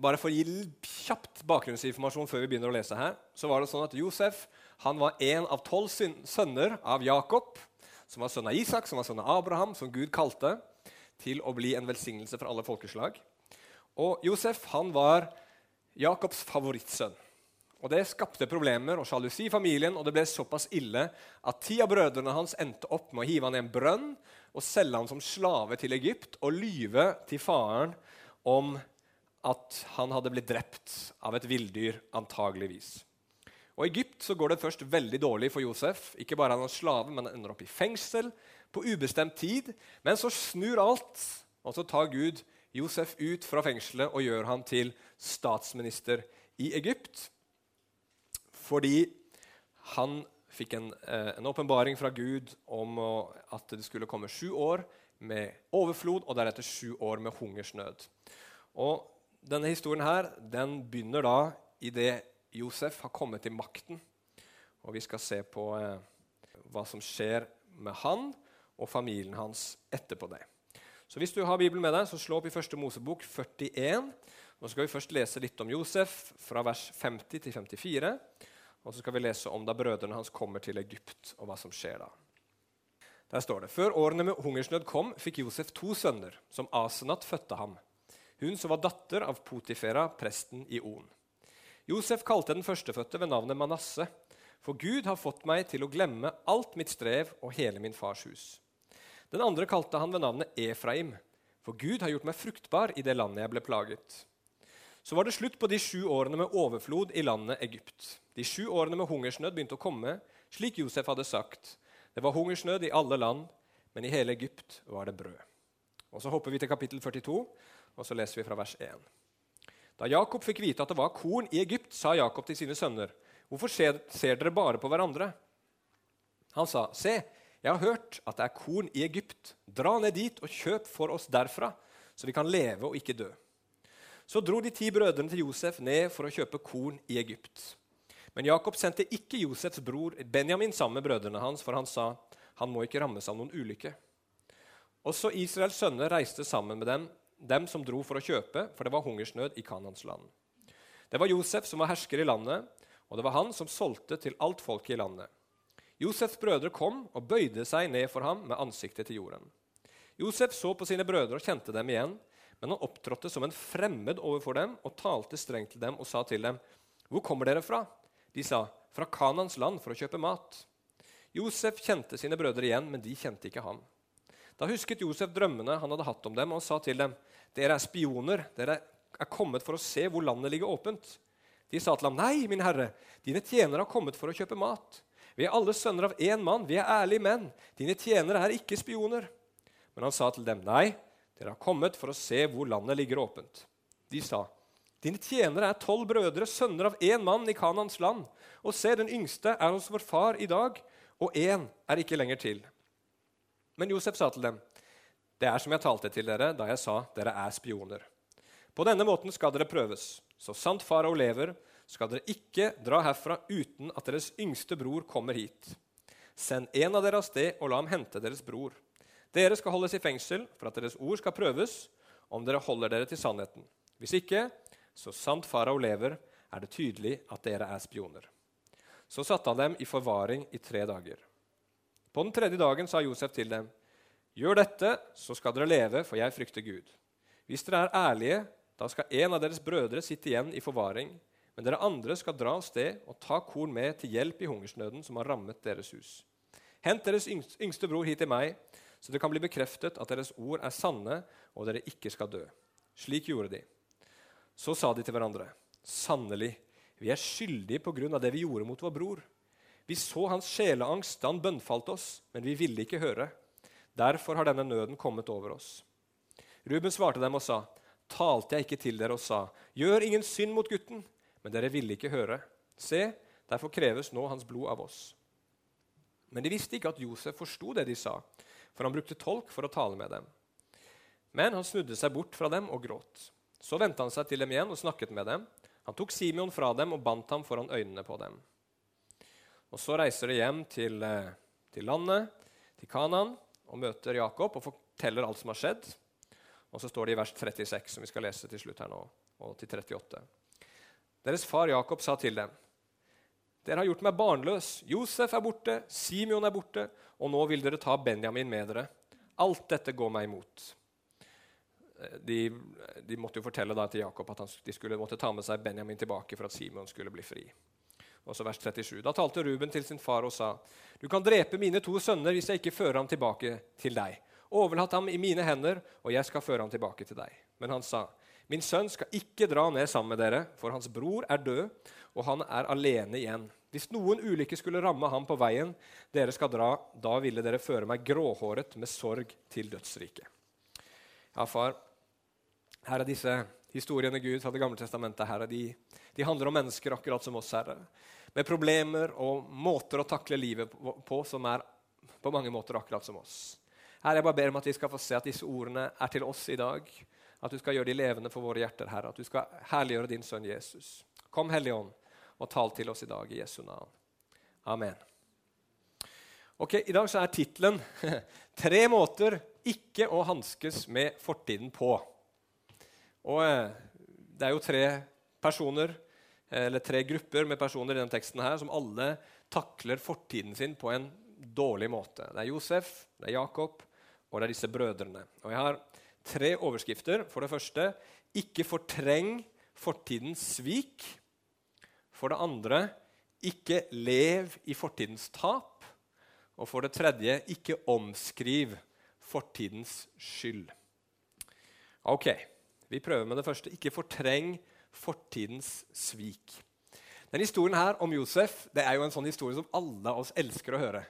bare for å gi kjapt bakgrunnsinformasjon før vi begynner å lese her, så var det sånn at Josef han var en av tolv sønner av Jakob, som var sønn av Isak, som var sønn av Abraham, som Gud kalte til å bli en velsignelse for alle folkeslag. Og Josef han var Jakobs favorittsønn. Og Det skapte problemer og sjalusi i familien, og det ble såpass ille at ti av brødrene hans endte opp med å hive han i en brønn og selge han som slave til Egypt og lyve til faren om at han hadde blitt drept av et villdyr, antageligvis. Og I Egypt så går det først veldig dårlig for Josef. Ikke bare er han slave, men han ender opp i fengsel på ubestemt tid. Men så snur alt, og så tar Gud Josef ut fra fengselet og gjør han til statsminister i Egypt. Fordi han fikk en, eh, en åpenbaring fra Gud om at det skulle komme sju år med overflod og deretter sju år med hungersnød. Og Denne historien her, den begynner da idet Josef har kommet til makten. Og Vi skal se på eh, hva som skjer med han og familien hans etterpå det. Så Hvis du har Bibelen med deg, så slå opp i første Mosebok 41. Nå skal vi først lese litt om Josef, fra vers 50 til 54. Og så skal vi lese om da brødrene hans kommer til Egypt, og hva som skjer da. Der står det Før årene med hungersnød kom, fikk Josef to sønner, som Asenat fødte ham. Hun som var datter av Potifera, presten i On. Josef kalte den førstefødte ved navnet Manasseh, for Gud har fått meg til å glemme alt mitt strev og hele min fars hus. Den andre kalte han ved navnet Efraim, for Gud har gjort meg fruktbar i det landet jeg ble plaget. Så var det slutt på de sju årene med overflod i landet Egypt. De sju årene med hungersnød begynte å komme, slik Josef hadde sagt. Det var hungersnød i alle land, men i hele Egypt var det brød. Og Så hopper vi til kapittel 42, og så leser vi fra vers 1. Da Jakob fikk vite at det var korn i Egypt, sa Jakob til sine sønner.: Hvorfor ser, dere bare på hverandre? Han sa, Se, jeg har hørt at det er korn i Egypt. Dra ned dit og kjøp for oss derfra, så vi kan leve og ikke dø. Så dro de ti brødrene til Josef ned for å kjøpe korn i Egypt. Men Jakob sendte ikke Josefs bror Benjamin sammen med brødrene hans, for han sa han må ikke rammes av noen ulykke. Også Israels sønner reiste sammen med dem, dem som dro for å kjøpe, for det var hungersnød i Kanans land. Det var Josef som var hersker i landet, og det var han som solgte til alt folket i landet. Josefs brødre kom og bøyde seg ned for ham med ansiktet til jorden. Josef så på sine brødre og kjente dem igjen, men han opptrådte som en fremmed overfor dem og talte strengt til dem og sa til dem, 'Hvor kommer dere fra?' De sa, 'Fra Kanans land for å kjøpe mat.' Josef kjente sine brødre igjen, men de kjente ikke ham. Da husket Josef drømmene han hadde hatt om dem, og sa til dem, 'Dere er spioner. Dere er kommet for å se hvor landet ligger åpent.' De sa til ham, 'Nei, min herre, dine tjenere har kommet for å kjøpe mat.' 'Vi er alle sønner av én mann. Vi er ærlige menn. Dine tjenere er ikke spioner.' Men han sa til dem, 'Nei, dere har kommet for å se hvor landet ligger åpent. De sa, Dine tjenere er tolv brødre, sønner av én mann i Kanans land. Og se, den yngste er hos vår far i dag, og én er ikke lenger til. Men Josef sa til dem, Det er som jeg talte til dere da jeg sa dere er spioner. På denne måten skal dere prøves. Så sant farao lever, skal dere ikke dra herfra uten at deres yngste bror kommer hit. Send en av dere av sted og la ham hente deres bror. Dere skal holdes i fengsel for at deres ord skal prøves, om dere holder dere til sannheten. Hvis ikke, så sant farao lever, er det tydelig at dere er spioner. Så satte han dem i forvaring i tre dager. På den tredje dagen sa Josef til dem.: Gjør dette, så skal dere leve, for jeg frykter Gud. Hvis dere er ærlige, da skal en av deres brødre sitte igjen i forvaring, men dere andre skal dra av sted og ta korn med til hjelp i hungersnøden som har rammet deres hus. Hent deres yngste bror hit til meg, så det kan bli bekreftet at deres ord er sanne, og dere ikke skal dø. Slik gjorde de. Så sa de til hverandre.: Sannelig, vi er skyldige på grunn av det vi gjorde mot vår bror. Vi så hans sjeleangst da han bønnfalt oss, men vi ville ikke høre. Derfor har denne nøden kommet over oss. Ruben svarte dem og sa, talte jeg ikke til dere og sa, gjør ingen synd mot gutten, men dere ville ikke høre. Se, derfor kreves nå hans blod av oss. Men de visste ikke at Josef forsto det de sa, for han brukte tolk for å tale med dem. Men han snudde seg bort fra dem og gråt. Så vendte han seg til dem igjen og snakket med dem. Han tok Simeon fra dem og bandt ham foran øynene på dem. Og Så reiser de hjem til, eh, til landet, til Kanan, og møter Jakob og forteller alt som har skjedd. Og så står det i vers 36, som vi skal lese til slutt her nå. og til 38. Deres far Jakob sa til dem.: Dere har gjort meg barnløs. Josef er borte, Simeon er borte, og nå vil dere ta Benjamin med dere. Alt dette går meg imot. De, de måtte jo fortelle til Jakob at han, de skulle måtte ta med seg Benjamin tilbake for at Simeon skulle bli fri. Også vers 37. Da talte Ruben til sin far og sa.: Du kan drepe mine to sønner hvis jeg ikke fører ham tilbake til deg. Overlatt ham i mine hender, og jeg skal føre ham tilbake til deg. Men han sa, Min sønn skal ikke dra ned sammen med dere, for hans bror er død, og han er alene igjen. Hvis noen ulykke skulle ramme ham på veien dere skal dra, da ville dere føre meg gråhåret med sorg til dødsriket. Ja, far, her er disse historiene Gud fra Det gamle testamentet. Herre, de, de handler om mennesker akkurat som oss, Herre. Med problemer og måter å takle livet på som er på mange måter akkurat som oss. Herre, jeg bare ber om at vi skal få se at disse ordene er til oss i dag. At du skal gjøre de levende for våre hjerter, Herre. At du skal herliggjøre din sønn Jesus. Kom, Hellige Ånd, og tal til oss i dag i Jesu navn. Amen. Ok, I dag så er tittelen 'Tre måter ikke å hanskes med fortiden på'. Og eh, Det er jo tre personer, eller tre grupper med personer i denne teksten her, som alle takler fortiden sin på en dårlig måte. Det er Josef, det er Jakob og det er disse brødrene. Og Jeg har tre overskrifter. For det første ikke fortreng fortidens svik. For det andre ikke lev i fortidens tap. Og for det tredje ikke omskriv fortidens skyld. Ok, vi prøver med det første. Ikke fortreng fortidens svik. Den historien her om Josef det er jo en sånn historie som alle av oss elsker å høre.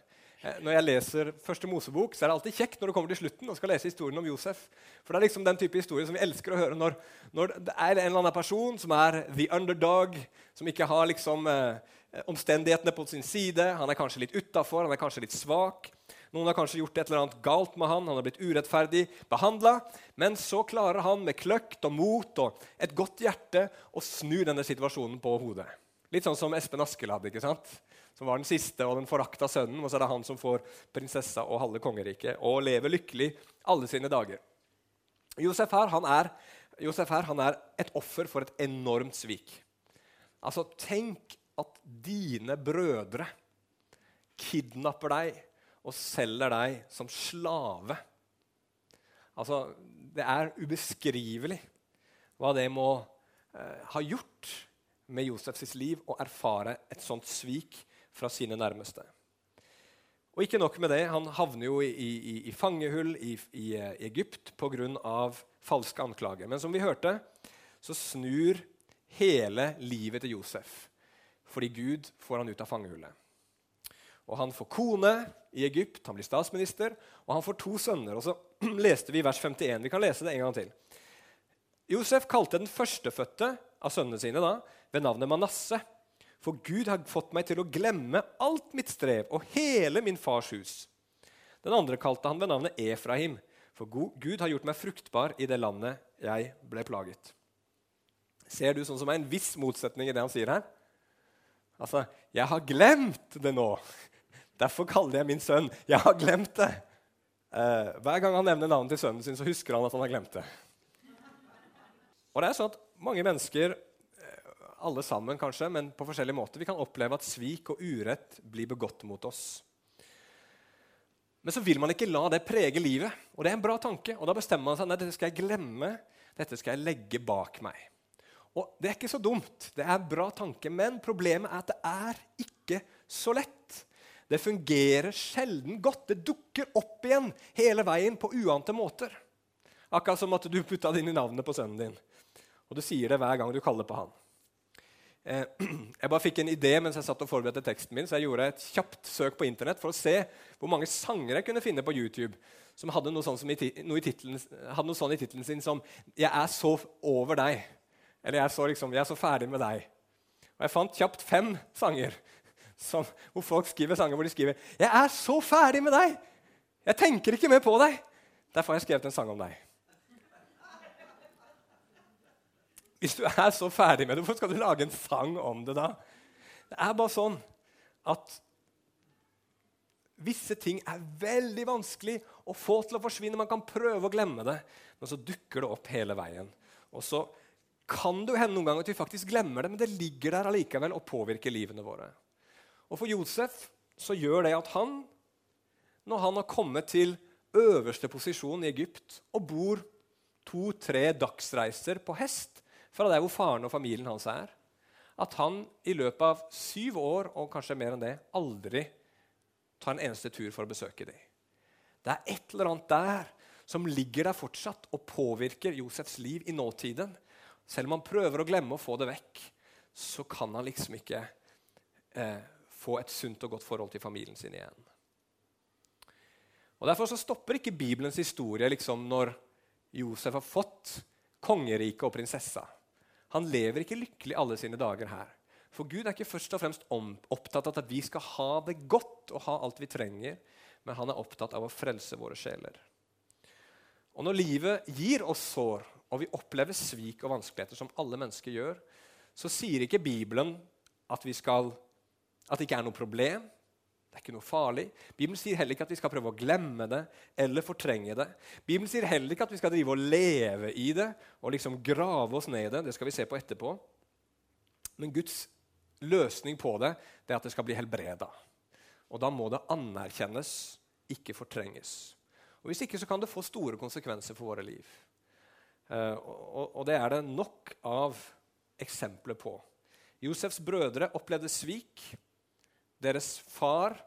Eh, når jeg leser Første Mosebok, så er det alltid kjekt når det kommer til slutten og skal lese historien om Josef. For det er liksom den type historie som vi elsker å høre når, når det er en eller annen person som er the underdog, som ikke har liksom eh, omstendighetene på sin side. Han er kanskje litt utafor, han er kanskje litt svak. Noen har kanskje gjort et eller annet galt med han, han har blitt urettferdig behandla. Men så klarer han med kløkt og mot og et godt hjerte å snu denne situasjonen på hodet. Litt sånn som Espen Askeladd. ikke sant? som var den siste og den forakta sønnen. Og så er det han som får prinsessa og halve kongeriket og lever lykkelig alle sine dager. Josef her, han er, Josef her, han er et offer for et enormt svik. Altså, tenk at dine brødre kidnapper deg og selger deg som slave. Altså, det er ubeskrivelig hva det må eh, ha gjort med Josefs liv å erfare et sånt svik fra sine nærmeste. Og ikke nok med det, han havner jo i, i, i fangehull i, i i Egypt pga. falske anklager. Men som vi hørte, så snur hele livet til Josef fordi Gud får han ut av fangehullet. Og Han får kone i Egypt, han blir statsminister, og han får to sønner. Og Så leste vi vers 51. Vi kan lese det en gang til. Josef kalte den førstefødte av sønnene sine da, ved navnet Manasseh for Gud har fått meg til å glemme alt mitt strev og hele min fars hus. Den andre kalte han ved navnet Efraim, for Gud har gjort meg fruktbar i det landet jeg ble plaget. Ser du sånn som er en viss motsetning i det han sier her? Altså, 'Jeg har glemt det nå.' Derfor kaller jeg min sønn 'Jeg har glemt det'. Eh, hver gang han nevner navnet til sønnen sin, så husker han at han har glemt det. Og det er sånn at Mange mennesker alle sammen kanskje, men på forskjellige måter. Vi kan oppleve at svik og urett blir begått mot oss. Men så vil man ikke la det prege livet, og det er en bra tanke. Og da bestemmer man seg nei, dette skal jeg glemme, dette skal jeg legge bak meg. Og Det er ikke så dumt, det er en bra tanke, men problemet er at det er ikke så lett. Det fungerer sjelden godt. Det dukker opp igjen hele veien på uante måter. Akkurat som at du putta det inn i navnet på sønnen din. Og du sier det hver gang du kaller på han. Eh, jeg bare fikk en idé mens jeg satt og forberedte teksten min, så jeg gjorde et kjapt søk på Internett for å se hvor mange sanger jeg kunne finne på YouTube som hadde noe, sånn i, titlen, sånn i tittelen sin som 'Jeg er så over deg'. Eller jeg er, så, liksom, 'Jeg er så ferdig med deg'. Og Jeg fant kjapt fem sanger som, hvor folk skriver sanger hvor de skriver 'Jeg er så ferdig med deg'. Jeg tenker ikke mer på deg. Derfor har jeg skrevet en sang om deg. Hvis du er så ferdig med det, hvorfor skal du lage en sang om det da? Det er bare sånn at visse ting er veldig vanskelig å få til å forsvinne. Man kan prøve å glemme det, men så dukker det opp hele veien. Og så kan det jo hende noen ganger at vi faktisk glemmer det, men det ligger der allikevel og påvirker livene våre. Og For Josef så gjør det at han, når han har kommet til øverste posisjon i Egypt og bor to-tre dagsreiser på hest fra der hvor faren og familien hans er, at han i løpet av syv år og kanskje mer enn det aldri tar en eneste tur for å besøke dem. Det er et eller annet der som ligger der fortsatt og påvirker Josefs liv i nåtiden. Selv om han prøver å glemme å få det vekk, så kan han liksom ikke eh, få et sunt og godt forhold til familien sin igjen. Og Derfor så stopper ikke Bibelens historie liksom når Josef har fått kongeriket og prinsessa. Han lever ikke lykkelig alle sine dager her. For Gud er ikke først og fremst opptatt av at vi skal ha det godt og ha alt vi trenger, men han er opptatt av å frelse våre sjeler. Og Når livet gir oss sår, og vi opplever svik og vanskeligheter, som alle mennesker gjør, så sier ikke Bibelen at, vi skal, at det ikke er noe problem. Det er ikke noe farlig. Bibelen sier heller ikke at vi skal prøve å glemme det eller fortrenge det. Bibelen sier heller ikke at vi skal drive og leve i det og liksom grave oss ned i det. Det skal vi se på etterpå. Men Guds løsning på det, det er at det skal bli helbreda. Og da må det anerkjennes, ikke fortrenges. Og Hvis ikke så kan det få store konsekvenser for våre liv. Og, og, det er det nok av eksempler på. Josefs brødre opplevde svik. Deres far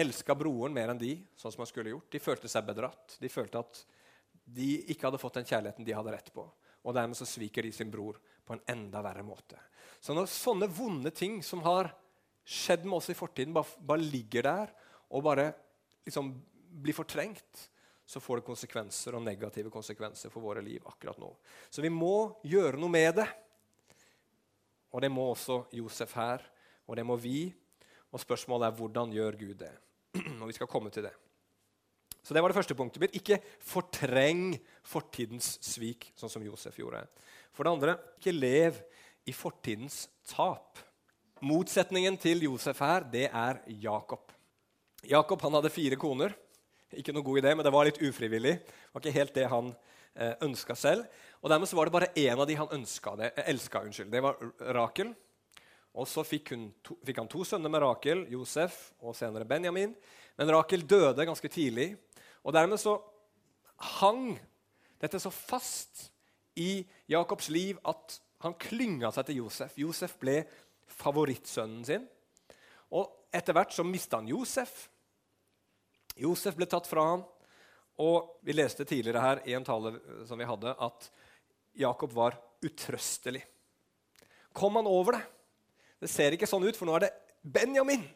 elska broren mer enn de, sånn som han skulle gjort. De følte seg bedratt. De følte at de ikke hadde fått den kjærligheten de hadde rett på. Og dermed så sviker de sin bror på en enda verre måte. Så når sånne vonde ting som har skjedd med oss i fortiden, bare, bare ligger der og bare liksom blir fortrengt, så får det konsekvenser og negative konsekvenser for våre liv akkurat nå. Så vi må gjøre noe med det. Og det må også Josef her, og det må vi. Og spørsmålet er hvordan gjør Gud det? Og vi skal komme til det. Så det var det første punktet mitt. Ikke fortreng fortidens svik, sånn som Josef gjorde. For det andre, ikke lev i fortidens tap. Motsetningen til Josef her, det er Jakob. Jakob han hadde fire koner. Ikke noe god idé, men det var litt ufrivillig. Det var ikke helt det han eh, ønska selv. Og Dermed så var det bare én av de han ønska eh, elska. Det var Rakel. Og Så fikk, to, fikk, han to sønner med Rakel, Josef og senere Benjamin. Men Rakel døde ganske tidlig. Og Dermed så hang dette så fast i Jakobs liv at han klynga seg til Josef. Josef ble favorittsønnen sin. Og Etter hvert så mista han Josef. Josef ble tatt fra ham. Og vi leste tidligere her i en tale som vi hadde, at Jakob var utrøstelig. Kom han over det? Det ser ikke sånn ut, for nå er det Benjamin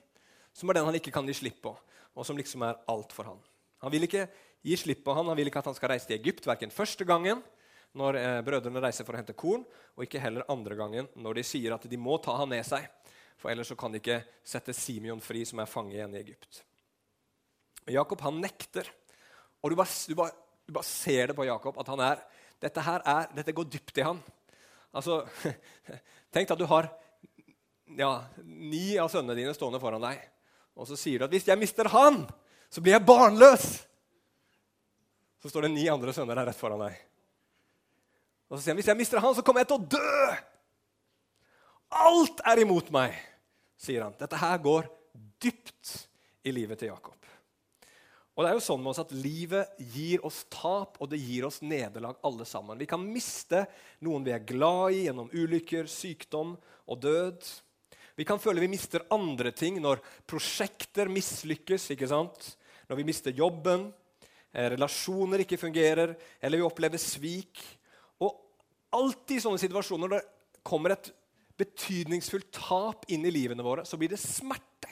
som er den han ikke kan gi slipp på, og som liksom er alt for han. Han vil ikke gi slipp på han, han vil ikke at han skal reise til Egypt, verken første gangen når eh, brødrene reiser for å hente korn, og ikke heller andre gangen når de sier at de må ta ham med seg. For ellers så kan de ikke sette Simeon fri, som er fange igjen i Egypt. Jakob han nekter. Og du bare, du, bare, du bare, ser det på Jakob at han er dette, her er, dette går dypt i han. Altså, Tenk at du har ja, ni av sønnene dine stående foran deg. Og så sier du at hvis jeg mister han, så blir jeg barnløs. Så står det ni andre sønner der rett foran deg. Og så sier han hvis jeg mister han, så kommer jeg til å dø. Alt er imot meg, sier han. Dette her går dypt i livet til Jakob. Og det er jo sånn med oss at Livet gir oss tap, og det gir oss nederlag, alle sammen. Vi kan miste noen vi er glad i, gjennom ulykker, sykdom og død. Vi kan føle vi mister andre ting når prosjekter mislykkes. ikke sant? Når vi mister jobben, eh, relasjoner ikke fungerer, eller vi opplever svik. Og alltid i sånne situasjoner når det kommer et betydningsfullt tap inn i livene våre, så blir det smerte.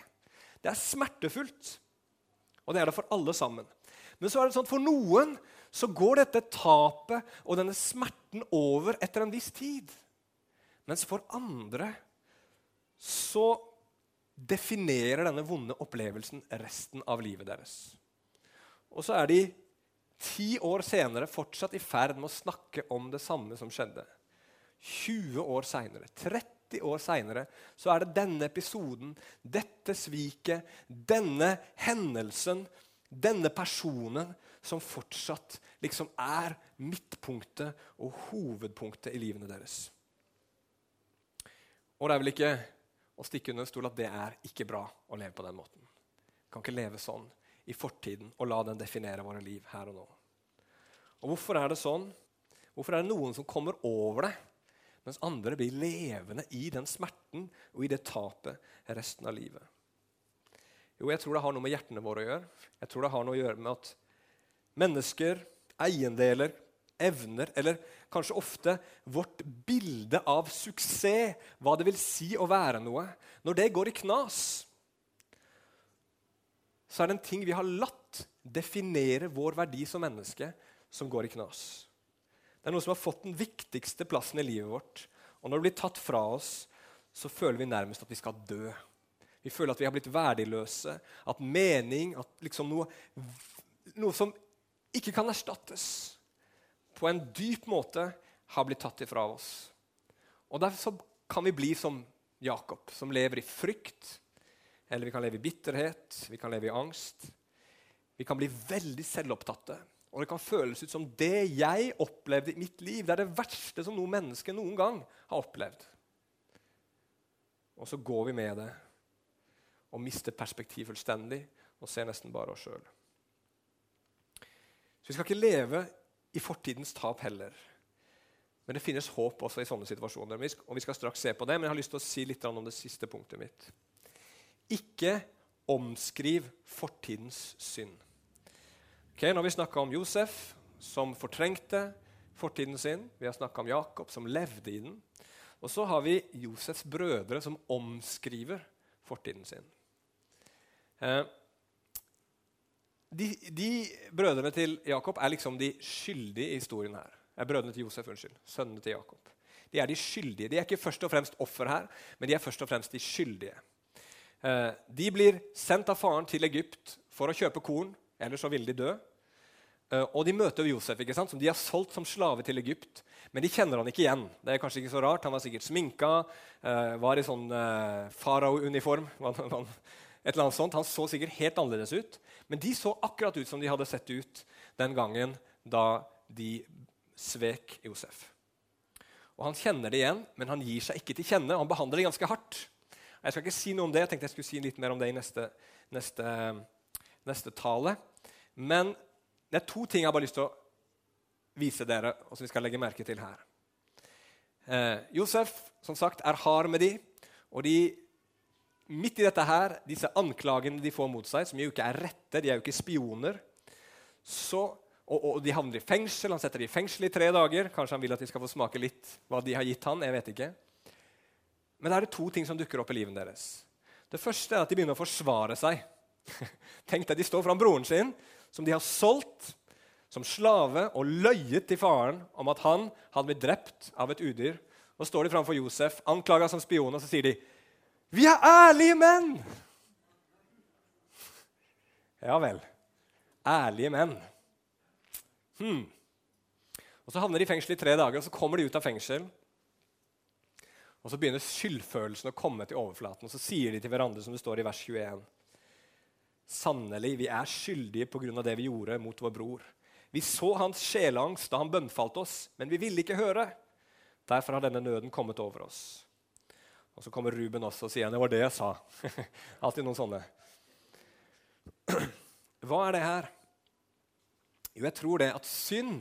Det er smertefullt. Og det er det for alle sammen. Men så er det sånn for noen så går dette tapet og denne smerten over etter en viss tid. Mens for andre så definerer denne vonde opplevelsen resten av livet deres. Og så er de ti år senere fortsatt i ferd med å snakke om det samme som skjedde. 20 år seinere, 30 år seinere, så er det denne episoden, dette sviket, denne hendelsen, denne personen som fortsatt liksom er midtpunktet og hovedpunktet i livene deres. Og det er vel ikke å stikke under stol at det er ikke bra å leve på den måten. Vi kan ikke leve sånn i fortiden og la den definere våre liv her og nå. Og Hvorfor er det sånn? Hvorfor er det noen som kommer over det, mens andre blir levende i den smerten og i det tapet resten av livet? Jo, jeg tror det har noe med hjertene våre å gjøre. Jeg tror det har noe å gjøre med at mennesker, eiendeler, evner, eller kanskje ofte vårt bilde av suksess, hva det vil si å være noe, når det går i knas, så er det en ting vi har latt definere vår verdi som menneske, som går i knas. Det er noe som har fått den viktigste plassen i livet vårt. Og når det blir tatt fra oss, så føler vi nærmest at vi skal dø. Vi føler at vi har blitt verdiløse, at mening, at liksom noe, noe som ikke kan erstattes, på en dyp måte har blitt tatt ifra oss. Og Derfor kan vi bli som Jakob, som lever i frykt, eller vi kan leve i bitterhet, vi kan leve i angst. Vi kan bli veldig selvopptatte. Og det kan føles ut som det jeg opplevde i mitt liv, det er det verste som noe menneske noen gang har opplevd. Og så går vi med det og mister perspektiv fullstendig og ser nesten bare oss sjøl. Så vi skal ikke leve i fortidens tap heller. Men det finnes håp også i sånne situasjoner. og vi skal straks se på det, Men jeg har lyst til å si litt om det siste punktet mitt. Ikke omskriv fortidens synd. Okay, nå har vi snakka om Josef, som fortrengte fortiden sin. Vi har snakka om Jakob, som levde i den. Og så har vi Josefs brødre, som omskriver fortiden sin. Eh, de, de, brødrene til Jakob er liksom de skyldige i historien her. Er brødrene til Josef, unnskyld. Sønnene til Jakob. De er de skyldige. De er ikke først og fremst offer her, men de er først og fremst de skyldige. Eh, de blir sendt av faren til Egypt for å kjøpe korn, ellers så ville de dø. Eh, og de møter Josef, ikke sant, som de har solgt som slave til Egypt. Men de kjenner han ikke igjen. Det er kanskje ikke så rart. Han var sikkert sminka, var i sånn farao-uniform. Eller annet sånt. Han så sikkert helt annerledes ut, men de så akkurat ut som de hadde sett ut den gangen da de svek Josef. Og Han kjenner det igjen, men han gir seg ikke til kjenne. Han behandler det ganske hardt. Jeg skal ikke si noe om det, jeg tenkte jeg skulle si litt mer om det i neste, neste, neste tale. Men det er to ting jeg har bare lyst til å vise dere, og som vi skal legge merke til her. Eh, Josef som sagt, er hard med de, og de midt i dette her, disse anklagene de får mot seg, som jo ikke er rette, de er jo ikke spioner, så, og, og, de havner i fengsel. Han setter dem i fengsel i tre dager. Kanskje han vil at de skal få smake litt hva de har gitt han, jeg vet ikke. Men da er det to ting som dukker opp i livet deres. Det første er at de begynner å forsvare seg. Tenk deg, De står foran broren sin, som de har solgt som slave og løyet til faren om at han hadde blitt drept av et udyr. Og står de framfor Josef, anklaga som spion, og så sier de vi er ærlige menn! Ja vel. Ærlige menn. Hmm. Og Så havner de i fengsel i tre dager, og så kommer de ut av fengsel. Og Så begynner skyldfølelsen å komme til overflaten, og så sier de til hverandre, som det står i vers 21. Sannelig, vi er skyldige pga. det vi gjorde mot vår bror. Vi så hans sjelangst da han bønnfalt oss, men vi ville ikke høre. Derfor har denne nøden kommet over oss. Og så kommer Ruben også og sier det var det jeg sa. Alltid noen sånne. Hva er det her? Jo, jeg tror det at synd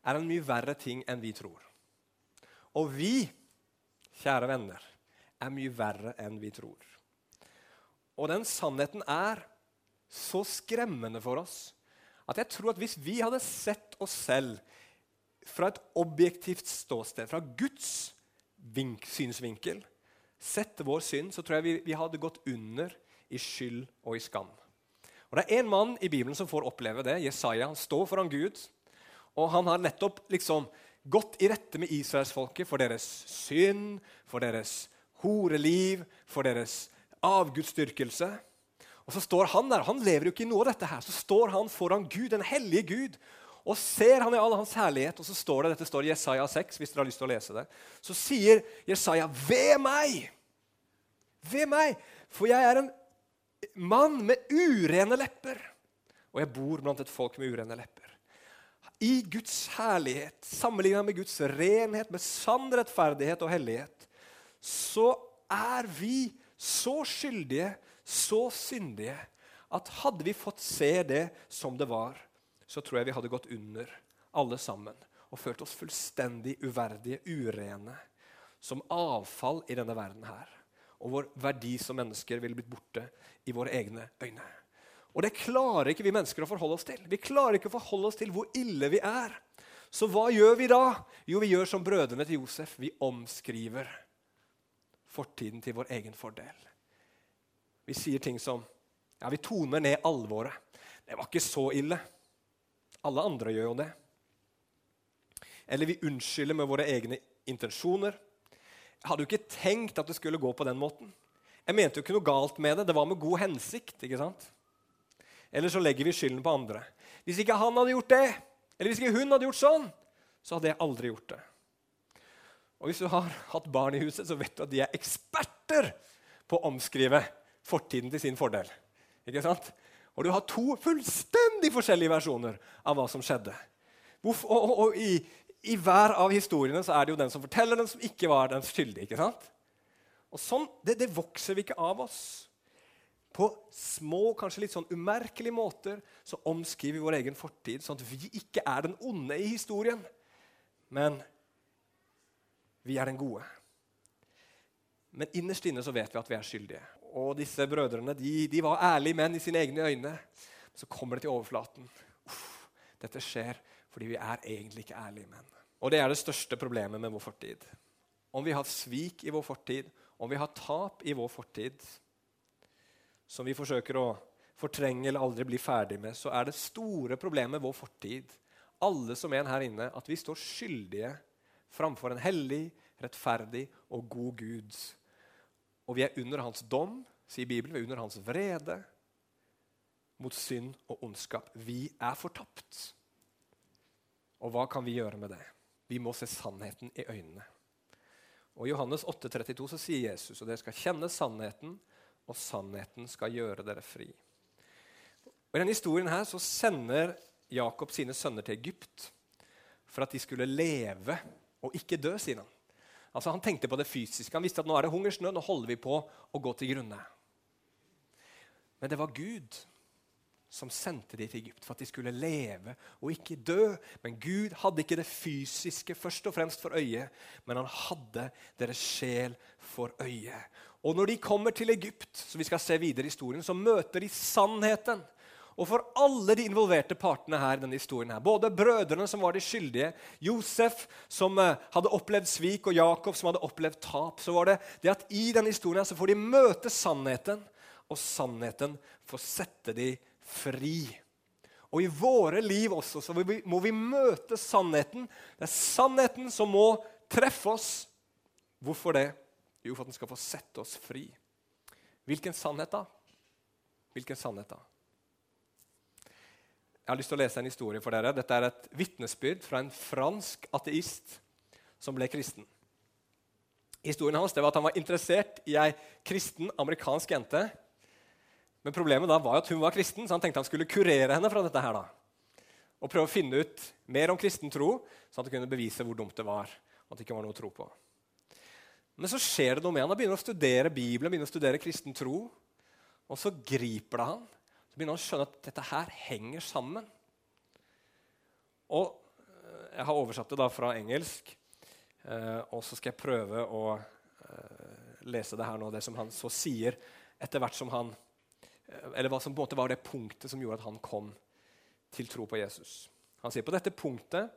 er en mye verre ting enn vi tror. Og vi, kjære venner, er mye verre enn vi tror. Og den sannheten er så skremmende for oss at jeg tror at hvis vi hadde sett oss selv fra et objektivt ståsted, fra Guds vink, synsvinkel, sett vår synd, så tror jeg vi, vi, hadde gått under i skyld og i skam. Og Det er én mann i Bibelen som får oppleve det. Jesaja. Han står foran Gud. Og han har nettopp liksom gått i rette med israelsfolket for deres synd, for deres horeliv, for deres avgudsdyrkelse. Og så står Han der, han lever jo ikke i noe av dette. her, Så står han foran Gud, den hellige Gud, og ser han i all hans herlighet. Og så står det, dette står i Jesaja 6, hvis dere har lyst til å lese det. Så sier Jesaja, 'Ved meg! Ved meg! For jeg er en mann med urene lepper.' og jeg bor blant et folk med urene lepper. I Guds herlighet, sammenlignet med Guds renhet, med sann rettferdighet og hellighet, så er vi så skyldige, så syndige, at hadde vi fått se det som det var, så tror jeg vi hadde gått under, alle sammen, og følt oss fullstendig uverdige, urene, som avfall i denne verden her. Og vår verdi som mennesker ville blitt borte i våre egne øyne. Og det klarer ikke vi mennesker å forholde oss til. Vi klarer ikke å forholde oss til hvor ille vi er. Så hva gjør vi da? Jo, vi gjør som brødrene til Josef. Vi omskriver fortiden til vår egen fordel. Vi sier ting som Ja, vi toner ned alvoret. Det var ikke så ille. Alle andre gjør jo det. Eller vi unnskylder med våre egne intensjoner. Jeg hadde jo ikke tenkt at det skulle gå på den måten. Jeg mente jo ikke noe galt med det. Det var med god hensikt. ikke sant? Eller så legger vi skylden på andre. Hvis ikke han hadde gjort det, eller hvis ikke hun hadde gjort sånn, så hadde jeg aldri gjort det. Og Hvis du har hatt barn i huset, så vet du at de er eksperter på å omskrive fortiden til sin fordel. Ikke sant? Og du har to fullstendig forskjellige versjoner av hva som skjedde. Og, og, og i, i, hver av historiene så er det jo den som forteller, den som ikke var den skyldige. ikke sant? Og sånn, det, det vokser vi ikke av oss. På små, kanskje litt sånn umerkelige måter så omskriver vi vår egen fortid, sånn at vi ikke er den onde i historien, men vi er den gode. Men innerst inne så vet vi at vi er skyldige. Og disse brødrene de, de var ærlige menn i sine egne øyne. Så kommer det til overflaten. Uff, dette skjer fordi vi er egentlig ikke ærlige menn. Og det er det største problemet med vår fortid. Om vi har svik i vår fortid, om vi har tap i vår fortid, som vi forsøker å fortrenge eller aldri bli ferdig med, så er det store problemet med vår fortid, alle som er her inne, at vi står skyldige framfor en hellig, rettferdig og god Gud. Og vi er under hans dom, sier Bibelen. Vi er under hans vrede mot synd og ondskap. Vi er fortapt. Og hva kan vi gjøre med det? Vi må se sannheten i øynene. Og I Johannes 8,32 så sier Jesus og dere skal kjenne sannheten, og sannheten skal gjøre dere fri. Og I denne historien her så sender Jakob sine sønner til Egypt for at de skulle leve og ikke dø, sier han. Altså Han tenkte på det fysiske. Han visste at nå er det hungersnød, nå holder vi på å gå til grunne. Men det var Gud som sendte de til Egypt for at de skulle leve og ikke dø. Men Gud hadde ikke det fysiske først og fremst for øye, men han hadde deres sjel for øye. Og når de kommer til Egypt, som vi skal se videre i historien, så møter de sannheten. Og for alle de involverte partene her, denne historien her, både brødrene som var de skyldige, Josef som uh, hadde opplevd svik, og Jakob som hadde opplevd tap, så var det det at i denne historien så får de møte sannheten, og sannheten får sette de fri. Og i våre liv også så må vi møte sannheten. Det er sannheten som må treffe oss. Hvorfor det? Jo, for at den skal få sette oss fri. Hvilken sannhet, da? Hvilken sannhet, da? Jeg har lyst til å lese en historie for dere. Dette er et vitnesbyrd fra en fransk ateist som ble kristen. Historien hans var at han var interessert i ei kristen amerikansk jente. Men problemet da var at hun var kristen, så han tenkte han skulle kurere henne fra dette. her da. Og prøve å finne ut mer om kristen tro, at han kunne bevise hvor dumt det var. at det ikke var noe å tro på. Men så skjer det noe med han. Han begynner å studere Bibelen, begynner å studere kristen tro. Og så griper det han. Så begynner han å skjønne at dette her henger sammen. Og eh, Jeg har oversatt det da fra engelsk, eh, og så skal jeg prøve å eh, lese det her nå, det som han så sier etter hvert som han Eller hva som på en måte var det punktet som gjorde at han kom til tro på Jesus. Han sier på dette punktet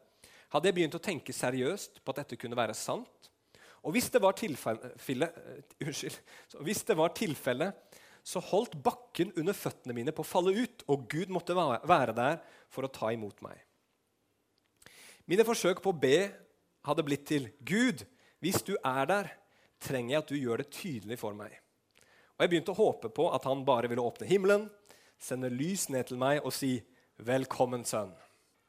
hadde jeg begynt å tenke seriøst på at dette kunne være sant. Og hvis det var tilfelle, uh, unnskyld, hvis det var tilfelle, så holdt bakken under føttene mine på å falle ut, og Gud måtte være der for å ta imot meg. Mine forsøk på å be hadde blitt til Gud, hvis du er der, trenger jeg at du gjør det tydelig for meg. Og Jeg begynte å håpe på at han bare ville åpne himmelen, sende lys ned til meg og si 'Velkommen, sønn'.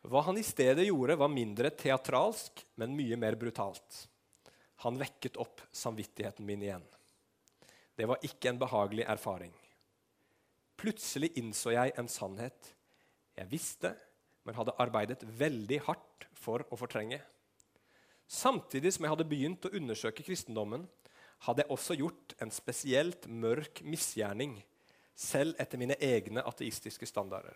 Hva han i stedet gjorde, var mindre teatralsk, men mye mer brutalt. Han vekket opp samvittigheten min igjen. Det var ikke en behagelig erfaring. Plutselig innså jeg en sannhet. Jeg visste, men hadde arbeidet veldig hardt for å fortrenge. Samtidig som jeg hadde begynt å undersøke kristendommen, hadde jeg også gjort en spesielt mørk misgjerning, selv etter mine egne ateistiske standarder.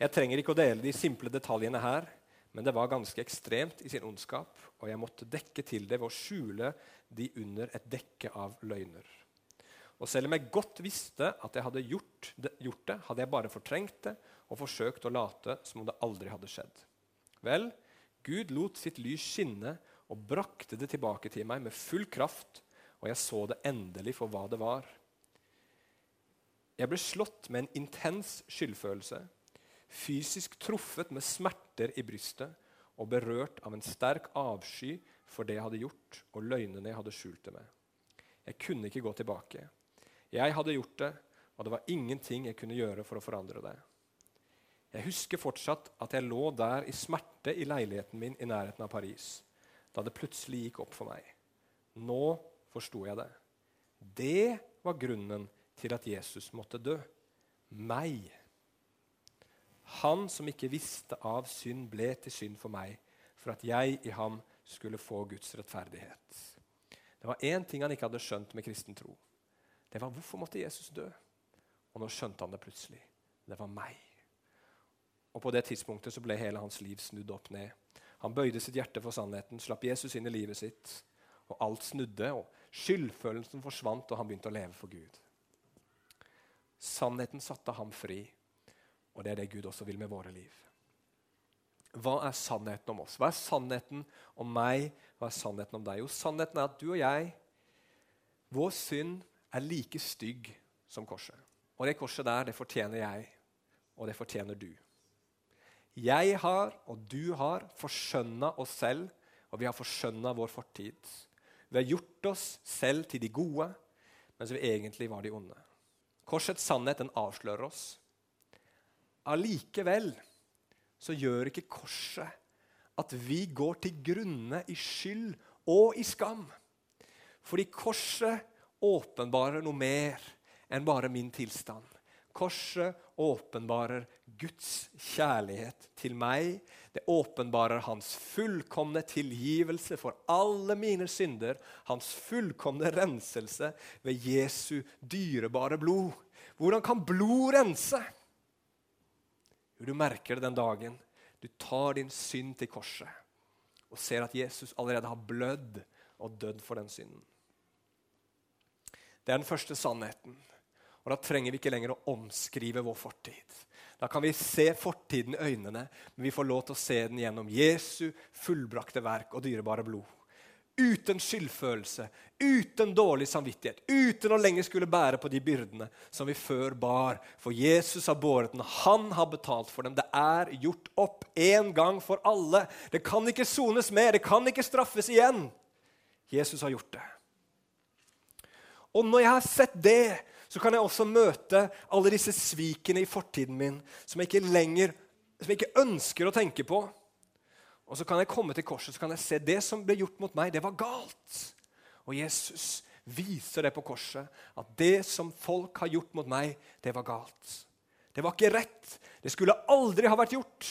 Jeg trenger ikke å dele de simple detaljene her, men det var ganske ekstremt i sin ondskap, og jeg måtte dekke til det ved å skjule de under et dekke av løgner. Og selv om jeg godt visste at jeg hadde gjort det, gjort det, hadde jeg bare fortrengt det og forsøkt å late som om det aldri hadde skjedd. Vel, Gud lot sitt lys skinne og brakte det tilbake til meg med full kraft, og jeg så det endelig for hva det var. Jeg ble slått med en intens skyldfølelse fysisk truffet med smerter i brystet og berørt av en sterk avsky for det jeg hadde gjort, og løgnene jeg hadde skjult det med. Jeg kunne ikke gå tilbake. Jeg hadde gjort det, og det var ingenting jeg kunne gjøre for å forandre det. Jeg husker fortsatt at jeg lå der i smerte i leiligheten min i nærheten av Paris, da det plutselig gikk opp for meg. Nå forsto jeg det. Det var grunnen til at Jesus måtte dø. Meg. Han som ikke visste av synd, ble til synd for meg, for at jeg i ham skulle få Guds rettferdighet. Det var én ting han ikke hadde skjønt med kristen tro. Det var hvorfor måtte Jesus dø? Og nå skjønte han det plutselig. Det var meg. Og På det tidspunktet så ble hele hans liv snudd opp ned. Han bøyde sitt hjerte for sannheten, slapp Jesus inn i livet sitt. Og alt snudde, og skyldfølelsen forsvant, og han begynte å leve for Gud. Sannheten satte ham fri. Og det er det Gud også vil med våre liv. Hva er sannheten om oss? Hva er sannheten om meg? Hva er sannheten om deg? Jo, sannheten er at du og jeg, vår synd er like stygg som korset. Og det korset der, det fortjener jeg, og det fortjener du. Jeg har, og du har, forskjønna oss selv, og vi har forskjønna vår fortid. Vi har gjort oss selv til de gode, mens vi egentlig var de onde. Korsets sannhet den avslører oss. Allikevel så gjør ikke korset at vi går til grunne i skyld og i skam. Fordi korset åpenbarer noe mer enn bare min tilstand. Korset åpenbarer Guds kjærlighet til meg. Det åpenbarer hans fullkomne tilgivelse for alle mine synder. Hans fullkomne renselse ved Jesu dyrebare blod. Hvordan kan blod rense? Du merker det den dagen du tar din synd til korset og ser at Jesus allerede har blødd og dødd for den synden. Det er den første sannheten. Og Da trenger vi ikke lenger å omskrive vår fortid. Da kan vi se fortiden i øynene, men vi får lov til å se den gjennom Jesu fullbrakte verk og dyrebare blod uten skyldfølelse, uten dårlig samvittighet, uten å lenger skulle bære på de byrdene som vi før bar. For Jesus har båret den, han har betalt for dem. Det er gjort opp en gang for alle. Det kan ikke sones mer, det kan ikke straffes igjen. Jesus har gjort det. Og når jeg har sett det, så kan jeg også møte alle disse svikene i fortiden min som jeg ikke lenger som jeg ikke ønsker å tenke på. Og så kan jeg komme til korset så kan jeg se det som ble gjort mot meg, det var galt. Og Jesus viser det på korset, at det som folk har gjort mot meg, det var galt. Det var ikke rett. Det skulle aldri ha vært gjort.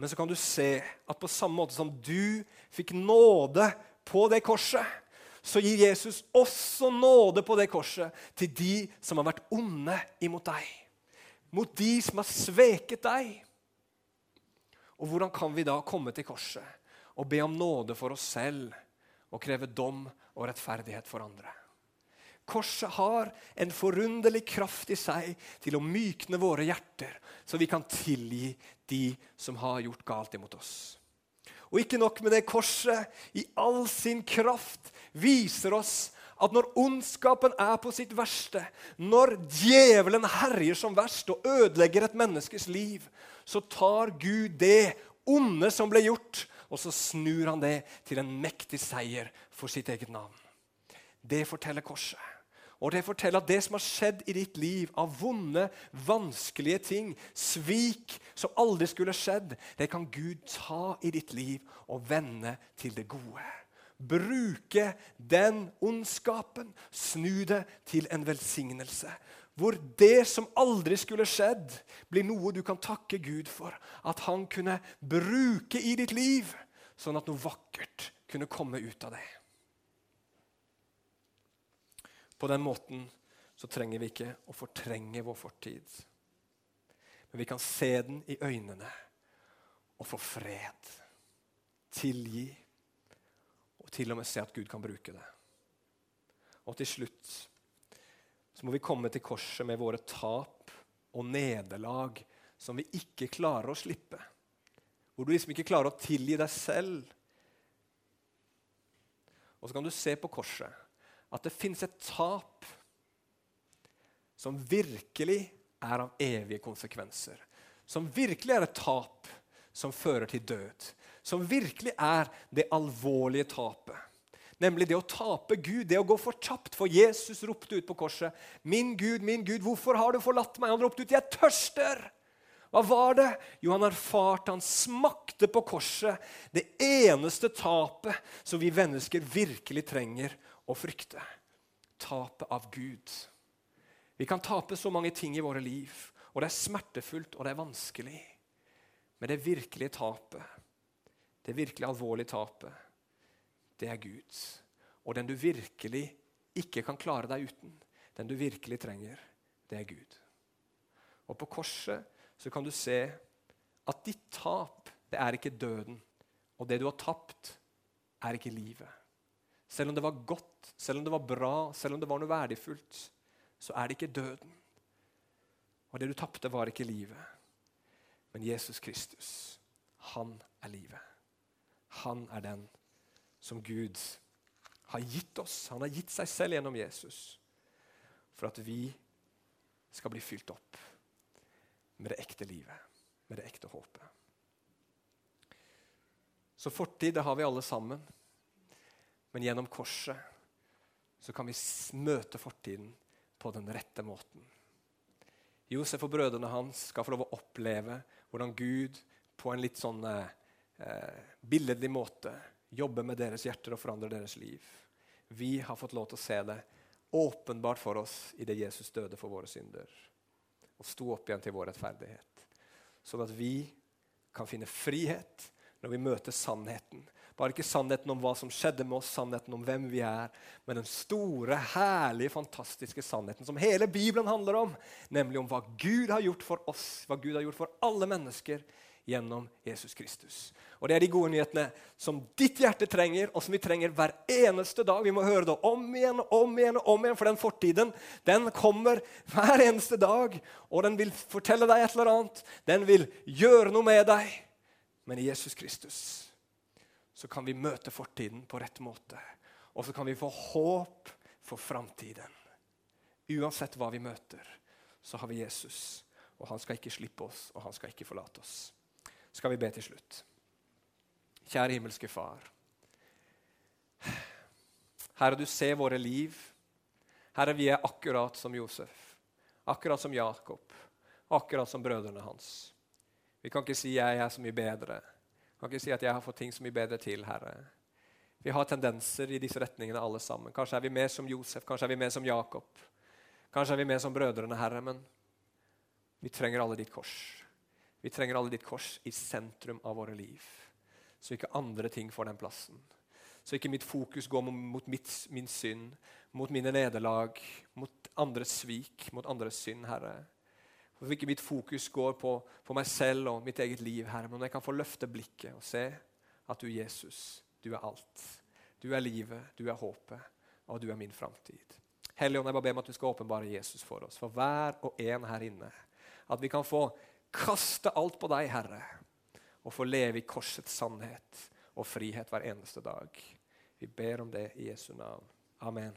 Men så kan du se at på samme måte som du fikk nåde på det korset, så gir Jesus også nåde på det korset til de som har vært onde imot deg. Mot de som har sveket deg. Og hvordan kan vi da komme til korset og be om nåde for oss selv og kreve dom og rettferdighet for andre? Korset har en forunderlig kraft i seg til å mykne våre hjerter, så vi kan tilgi de som har gjort galt imot oss. Og ikke nok med det, korset i all sin kraft viser oss at når ondskapen er på sitt verste, når djevelen herjer som verst og ødelegger et menneskes liv, så tar Gud det onde som ble gjort, og så snur han det til en mektig seier for sitt eget navn. Det forteller korset. Og det forteller at det som har skjedd i ditt liv av vonde, vanskelige ting, svik som aldri skulle skjedd, det kan Gud ta i ditt liv og vende til det gode. Bruke den ondskapen, snu det til en velsignelse. hvor det som aldri skulle skjedd, blir noe du kan takke Gud for at han kunne bruke i ditt liv, sånn at noe vakkert kunne komme ut av det. På den måten så trenger vi ikke å fortrenge vår fortid. Men vi kan se den i øynene og få fred, tilgi og til og med se at Gud kan bruke det. Og til slutt så må vi komme til korset med våre tap og nederlag som vi ikke klarer å slippe. Hvor du liksom ikke klarer å tilgi deg selv. Og så kan du se på korset at det fins et tap som virkelig er av evige konsekvenser. Som virkelig er et tap som fører til død. Som virkelig er det alvorlige tapet. Nemlig det å tape Gud, det å gå fortapt. For Jesus ropte ut på korset, 'Min Gud, min Gud, hvorfor har du forlatt meg?' Han ropte ut, 'Jeg tørster!' Hva var det? Jo, han erfarte, han smakte på korset det eneste tapet som vi mennesker virkelig trenger å frykte. Tapet av Gud. Vi kan tape så mange ting i våre liv, og det er smertefullt og det er vanskelig. Men det virkelige tapet, det virkelig alvorlige tapet, det er Guds. Og den du virkelig ikke kan klare deg uten, den du virkelig trenger, det er Gud. Og på korset så kan du se at ditt tap, det er ikke døden. Og det du har tapt, er ikke livet. Selv om det var godt, selv om det var bra, selv om det var noe verdifullt, så er det ikke døden. Og det du tapte, var ikke livet. Men Jesus Kristus, han er livet. Han er den som Gud har gitt oss. Han har gitt seg selv gjennom Jesus for at vi skal bli fylt opp med det ekte livet, med det ekte håpet. Så fortid det har vi alle sammen. Men gjennom korset så kan vi møte fortiden på den rette måten. Josef og brødrene hans skal få lov å oppleve hvordan Gud på en litt sånn eh, billedlig måte jobbe med deres hjerter og forandre deres liv. Vi har fått lov til å se det åpenbart for oss i det Jesus døde for våre synder og sto opp igjen til vår rettferdighet. Sånn at vi kan finne frihet når vi møter sannheten. Bare ikke sannheten om hva som skjedde med oss, sannheten om hvem vi er, men den store, herlige, fantastiske sannheten som hele Bibelen handler om, nemlig om hva Gud har gjort for oss, hva Gud har gjort for alle mennesker gjennom Jesus Kristus. Og Det er de gode nyhetene som ditt hjerte trenger, og som vi trenger hver eneste dag. Vi må høre det om igjen og om igjen, og om igjen, for den fortiden den kommer hver eneste dag. Og den vil fortelle deg et eller annet. Den vil gjøre noe med deg. Men i Jesus Kristus så kan vi møte fortiden på rett måte. Og så kan vi få håp for framtiden. Uansett hva vi møter, så har vi Jesus. Og han skal ikke slippe oss, og han skal ikke forlate oss skal vi be til slutt. Kjære himmelske Far. Herre, du ser våre liv. Herre, vi er akkurat som Josef, akkurat som Jakob, akkurat som brødrene hans. Vi kan ikke si 'jeg er så mye bedre'. Vi kan ikke si at 'jeg har fått ting så mye bedre til', Herre. Vi har tendenser i disse retningene, alle sammen. Kanskje er vi mer som Josef, kanskje er vi mer som Jakob. Kanskje er vi mer som brødrene, Herre, men vi trenger alle ditt kors. Vi trenger alle ditt kors i sentrum av våre liv, så ikke andre ting får den plassen. Så ikke mitt fokus går mot mitt, min synd, mot mine nederlag, mot andres svik, mot andres synd, Herre. Så ikke mitt fokus går på, på, meg selv og mitt eget liv, Herre, men jeg kan få løfte blikket og se at du, Jesus, du er alt. Du er livet, du er håpet, og du er min framtid. Helligånd, jeg bare ber om at du skal åpenbare Jesus for oss, for hver og en her inne. At vi kan få kaste alt på deg, Herre, og få leve i korsets sannhet og frihet hver eneste dag. Vi ber om det i Jesu navn. Amen.